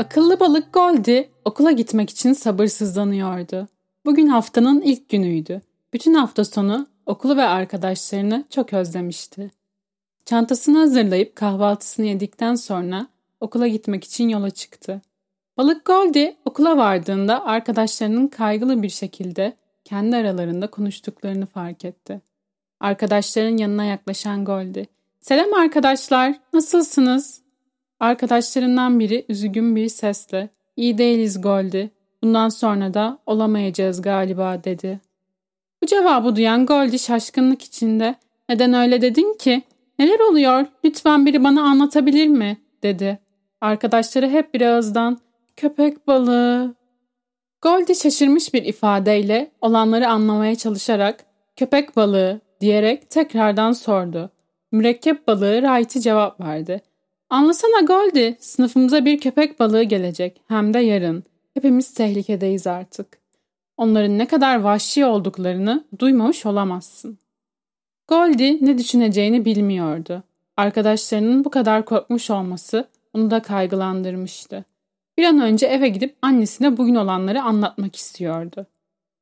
Akıllı balık Goldie okula gitmek için sabırsızlanıyordu. Bugün haftanın ilk günüydü. Bütün hafta sonu okulu ve arkadaşlarını çok özlemişti. Çantasını hazırlayıp kahvaltısını yedikten sonra okula gitmek için yola çıktı. Balık Goldie okula vardığında arkadaşlarının kaygılı bir şekilde kendi aralarında konuştuklarını fark etti. Arkadaşların yanına yaklaşan Goldie, ''Selam arkadaşlar, nasılsınız?'' Arkadaşlarından biri üzgün bir sesle, ''İyi değiliz Goldie, bundan sonra da olamayacağız galiba.'' dedi. Bu cevabı duyan Goldie şaşkınlık içinde, ''Neden öyle dedin ki? Neler oluyor? Lütfen biri bana anlatabilir mi?'' dedi. Arkadaşları hep bir ağızdan, ''Köpek balığı, Goldie şaşırmış bir ifadeyle olanları anlamaya çalışarak köpek balığı diyerek tekrardan sordu. Mürekkep balığı Wright'i cevap verdi. Anlasana Goldie, sınıfımıza bir köpek balığı gelecek. Hem de yarın. Hepimiz tehlikedeyiz artık. Onların ne kadar vahşi olduklarını duymamış olamazsın. Goldie ne düşüneceğini bilmiyordu. Arkadaşlarının bu kadar korkmuş olması onu da kaygılandırmıştı. Bir an önce eve gidip annesine bugün olanları anlatmak istiyordu.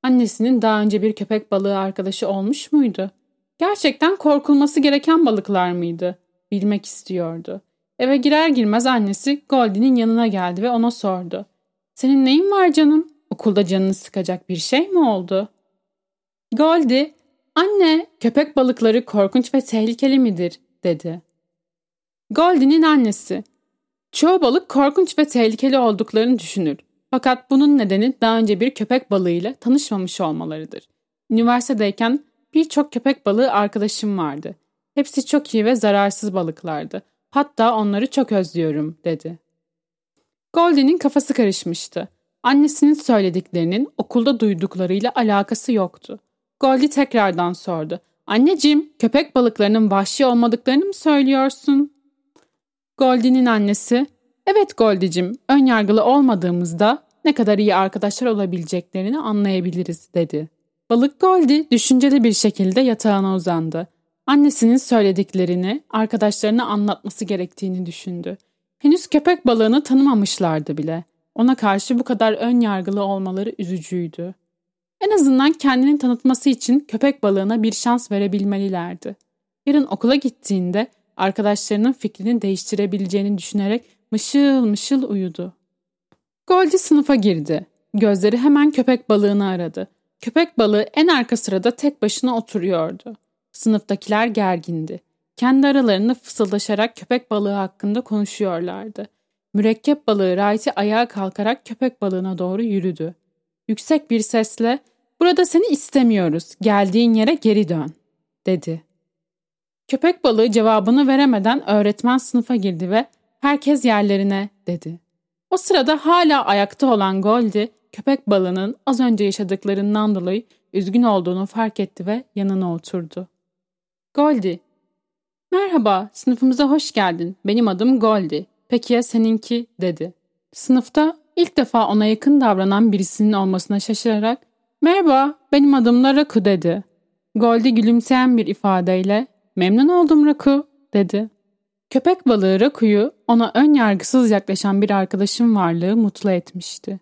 Annesinin daha önce bir köpek balığı arkadaşı olmuş muydu? Gerçekten korkulması gereken balıklar mıydı? Bilmek istiyordu. Eve girer girmez annesi Goldie'nin yanına geldi ve ona sordu. Senin neyin var canım? Okulda canını sıkacak bir şey mi oldu? Goldie, anne köpek balıkları korkunç ve tehlikeli midir? dedi. Goldie'nin annesi, Çoğu balık korkunç ve tehlikeli olduklarını düşünür. Fakat bunun nedeni daha önce bir köpek balığıyla tanışmamış olmalarıdır. Üniversitedeyken birçok köpek balığı arkadaşım vardı. Hepsi çok iyi ve zararsız balıklardı. Hatta onları çok özlüyorum, dedi. Goldie'nin kafası karışmıştı. Annesinin söylediklerinin okulda duyduklarıyla alakası yoktu. Goldie tekrardan sordu. Anneciğim, köpek balıklarının vahşi olmadıklarını mı söylüyorsun? Goldie'nin annesi, evet Goldie'cim ön yargılı olmadığımızda ne kadar iyi arkadaşlar olabileceklerini anlayabiliriz dedi. Balık Goldie düşünceli bir şekilde yatağına uzandı. Annesinin söylediklerini arkadaşlarına anlatması gerektiğini düşündü. Henüz köpek balığını tanımamışlardı bile. Ona karşı bu kadar ön yargılı olmaları üzücüydü. En azından kendini tanıtması için köpek balığına bir şans verebilmelilerdi. Yarın okula gittiğinde arkadaşlarının fikrini değiştirebileceğini düşünerek mışıl mışıl uyudu. Goldie sınıfa girdi. Gözleri hemen köpek balığını aradı. Köpek balığı en arka sırada tek başına oturuyordu. Sınıftakiler gergindi. Kendi aralarında fısıldaşarak köpek balığı hakkında konuşuyorlardı. Mürekkep balığı Wright'i ayağa kalkarak köpek balığına doğru yürüdü. Yüksek bir sesle ''Burada seni istemiyoruz, geldiğin yere geri dön.'' dedi. Köpek balığı cevabını veremeden öğretmen sınıfa girdi ve herkes yerlerine dedi. O sırada hala ayakta olan Goldie köpek balığının az önce yaşadıklarından dolayı üzgün olduğunu fark etti ve yanına oturdu. Goldie, merhaba sınıfımıza hoş geldin. Benim adım Goldie. Peki ya seninki dedi. Sınıfta ilk defa ona yakın davranan birisinin olmasına şaşırarak merhaba benim adım da Raku dedi. Goldie gülümseyen bir ifadeyle Memnun oldum Raku dedi. Köpek balığı Raku'yu ona ön yargısız yaklaşan bir arkadaşın varlığı mutlu etmişti.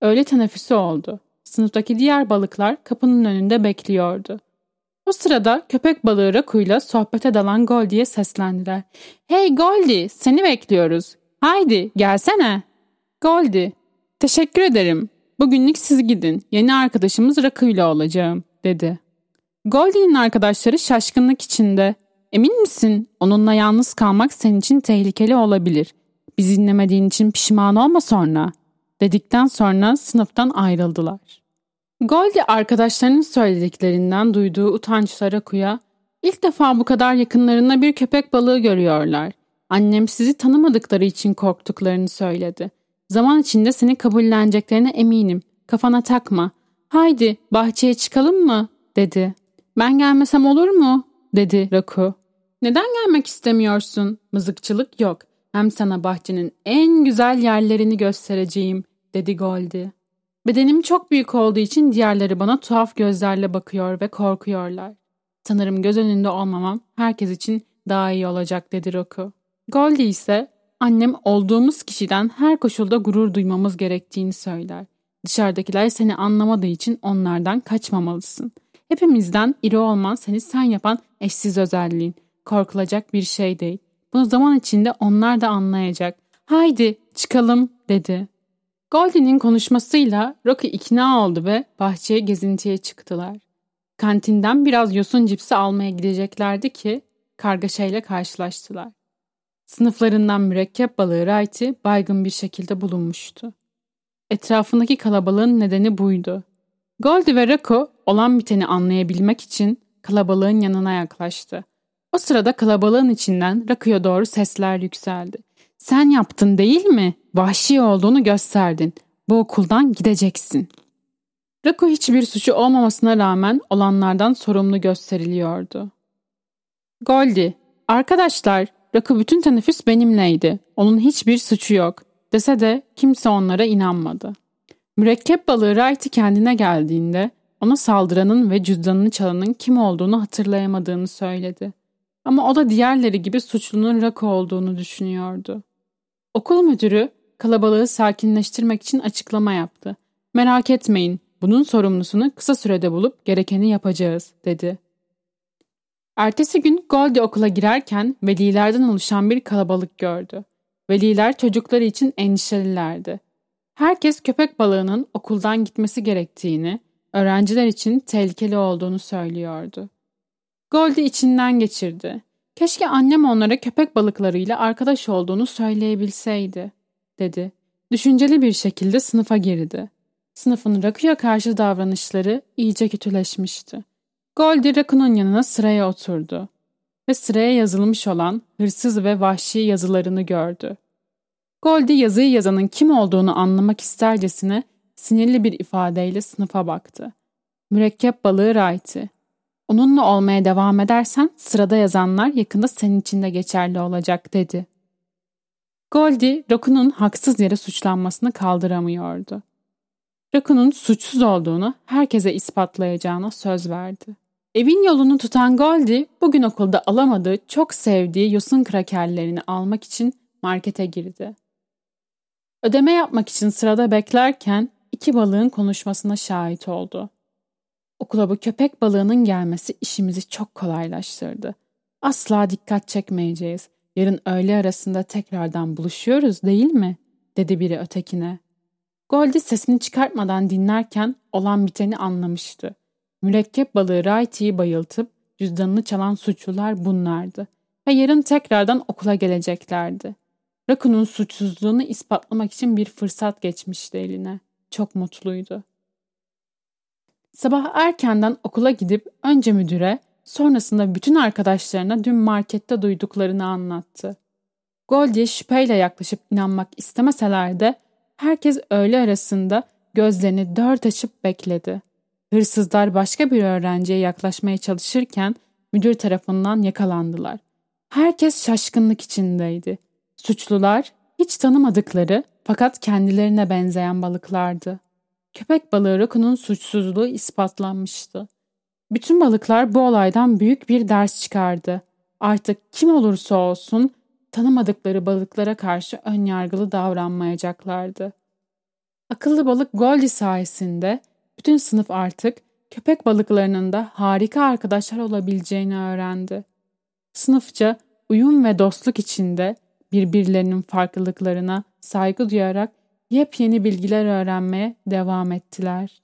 Öğle teneffüsü oldu. Sınıftaki diğer balıklar kapının önünde bekliyordu. O sırada köpek balığı Raku'yla sohbete dalan Goldie'ye seslendiler. ''Hey Goldie, seni bekliyoruz. Haydi gelsene.'' Goldie, ''Teşekkür ederim. Bugünlük siz gidin. Yeni arkadaşımız Raku ile olacağım.'' dedi. Goldie'nin arkadaşları şaşkınlık içinde. Emin misin? Onunla yalnız kalmak senin için tehlikeli olabilir. Bizi dinlemediğin için pişman olma sonra. Dedikten sonra sınıftan ayrıldılar. Goldie arkadaşlarının söylediklerinden duyduğu utançlara kuya, ilk defa bu kadar yakınlarında bir köpek balığı görüyorlar. Annem sizi tanımadıkları için korktuklarını söyledi. Zaman içinde seni kabulleneceklerine eminim. Kafana takma. Haydi bahçeye çıkalım mı? dedi. Ben gelmesem olur mu? dedi Raku. Neden gelmek istemiyorsun? Mızıkçılık yok. Hem sana bahçenin en güzel yerlerini göstereceğim, dedi Goldie. Bedenim çok büyük olduğu için diğerleri bana tuhaf gözlerle bakıyor ve korkuyorlar. Sanırım göz önünde olmamam herkes için daha iyi olacak dedi Roku. Goldie ise Annem olduğumuz kişiden her koşulda gurur duymamız gerektiğini söyler. Dışarıdakiler seni anlamadığı için onlardan kaçmamalısın. Hepimizden iri olman seni sen yapan eşsiz özelliğin. Korkulacak bir şey değil. Bunu zaman içinde onlar da anlayacak. Haydi çıkalım dedi. Goldie'nin konuşmasıyla Rocky ikna oldu ve bahçeye gezintiye çıktılar. Kantinden biraz yosun cipsi almaya gideceklerdi ki kargaşayla karşılaştılar. Sınıflarından mürekkep balığı Wright'i baygın bir şekilde bulunmuştu. Etrafındaki kalabalığın nedeni buydu. Goldie ve Rocco olan biteni anlayabilmek için kalabalığın yanına yaklaştı. O sırada kalabalığın içinden Rocco'ya doğru sesler yükseldi. Sen yaptın değil mi? Vahşi olduğunu gösterdin. Bu okuldan gideceksin. Rocco hiçbir suçu olmamasına rağmen olanlardan sorumlu gösteriliyordu. Goldie, arkadaşlar, Rocco bütün teneffüs benimleydi. Onun hiçbir suçu yok dese de kimse onlara inanmadı. Mürekkep balığı Wright'i kendine geldiğinde ona saldıranın ve cüzdanını çalanın kim olduğunu hatırlayamadığını söyledi. Ama o da diğerleri gibi suçlunun Rako olduğunu düşünüyordu. Okul müdürü kalabalığı sakinleştirmek için açıklama yaptı. Merak etmeyin, bunun sorumlusunu kısa sürede bulup gerekeni yapacağız, dedi. Ertesi gün Goldie okula girerken velilerden oluşan bir kalabalık gördü. Veliler çocukları için endişelilerdi. Herkes köpek balığının okuldan gitmesi gerektiğini, öğrenciler için tehlikeli olduğunu söylüyordu. Goldie içinden geçirdi. Keşke annem onlara köpek balıklarıyla arkadaş olduğunu söyleyebilseydi, dedi. Düşünceli bir şekilde sınıfa girdi. Sınıfın Raku'ya karşı davranışları iyice kötüleşmişti. Goldie Raku'nun yanına sıraya oturdu ve sıraya yazılmış olan hırsız ve vahşi yazılarını gördü. Goldie yazıyı yazanın kim olduğunu anlamak istercesine sinirli bir ifadeyle sınıfa baktı. Mürekkep balığı Wright'i. Onunla olmaya devam edersen sırada yazanlar yakında senin için de geçerli olacak dedi. Goldie, Rakun'un haksız yere suçlanmasını kaldıramıyordu. Rakun'un suçsuz olduğunu herkese ispatlayacağına söz verdi. Evin yolunu tutan Goldie, bugün okulda alamadığı çok sevdiği yosun krakerlerini almak için markete girdi. Ödeme yapmak için sırada beklerken iki balığın konuşmasına şahit oldu. Okula bu köpek balığının gelmesi işimizi çok kolaylaştırdı. Asla dikkat çekmeyeceğiz. Yarın öğle arasında tekrardan buluşuyoruz değil mi? dedi biri ötekine. Goldie sesini çıkartmadan dinlerken olan biteni anlamıştı. Mürekkep balığı Wright'i bayıltıp cüzdanını çalan suçlular bunlardı ve yarın tekrardan okula geleceklerdi. Rakun'un suçsuzluğunu ispatlamak için bir fırsat geçmişti eline. Çok mutluydu. Sabah erkenden okula gidip önce müdüre, sonrasında bütün arkadaşlarına dün markette duyduklarını anlattı. Goldie şüpheyle yaklaşıp inanmak istemeseler de herkes öğle arasında gözlerini dört açıp bekledi. Hırsızlar başka bir öğrenciye yaklaşmaya çalışırken müdür tarafından yakalandılar. Herkes şaşkınlık içindeydi. Suçlular hiç tanımadıkları fakat kendilerine benzeyen balıklardı. Köpek balığı Raku'nun suçsuzluğu ispatlanmıştı. Bütün balıklar bu olaydan büyük bir ders çıkardı. Artık kim olursa olsun tanımadıkları balıklara karşı ön yargılı davranmayacaklardı. Akıllı balık Goldie sayesinde bütün sınıf artık köpek balıklarının da harika arkadaşlar olabileceğini öğrendi. Sınıfça uyum ve dostluk içinde birbirlerinin farklılıklarına saygı duyarak yepyeni bilgiler öğrenmeye devam ettiler.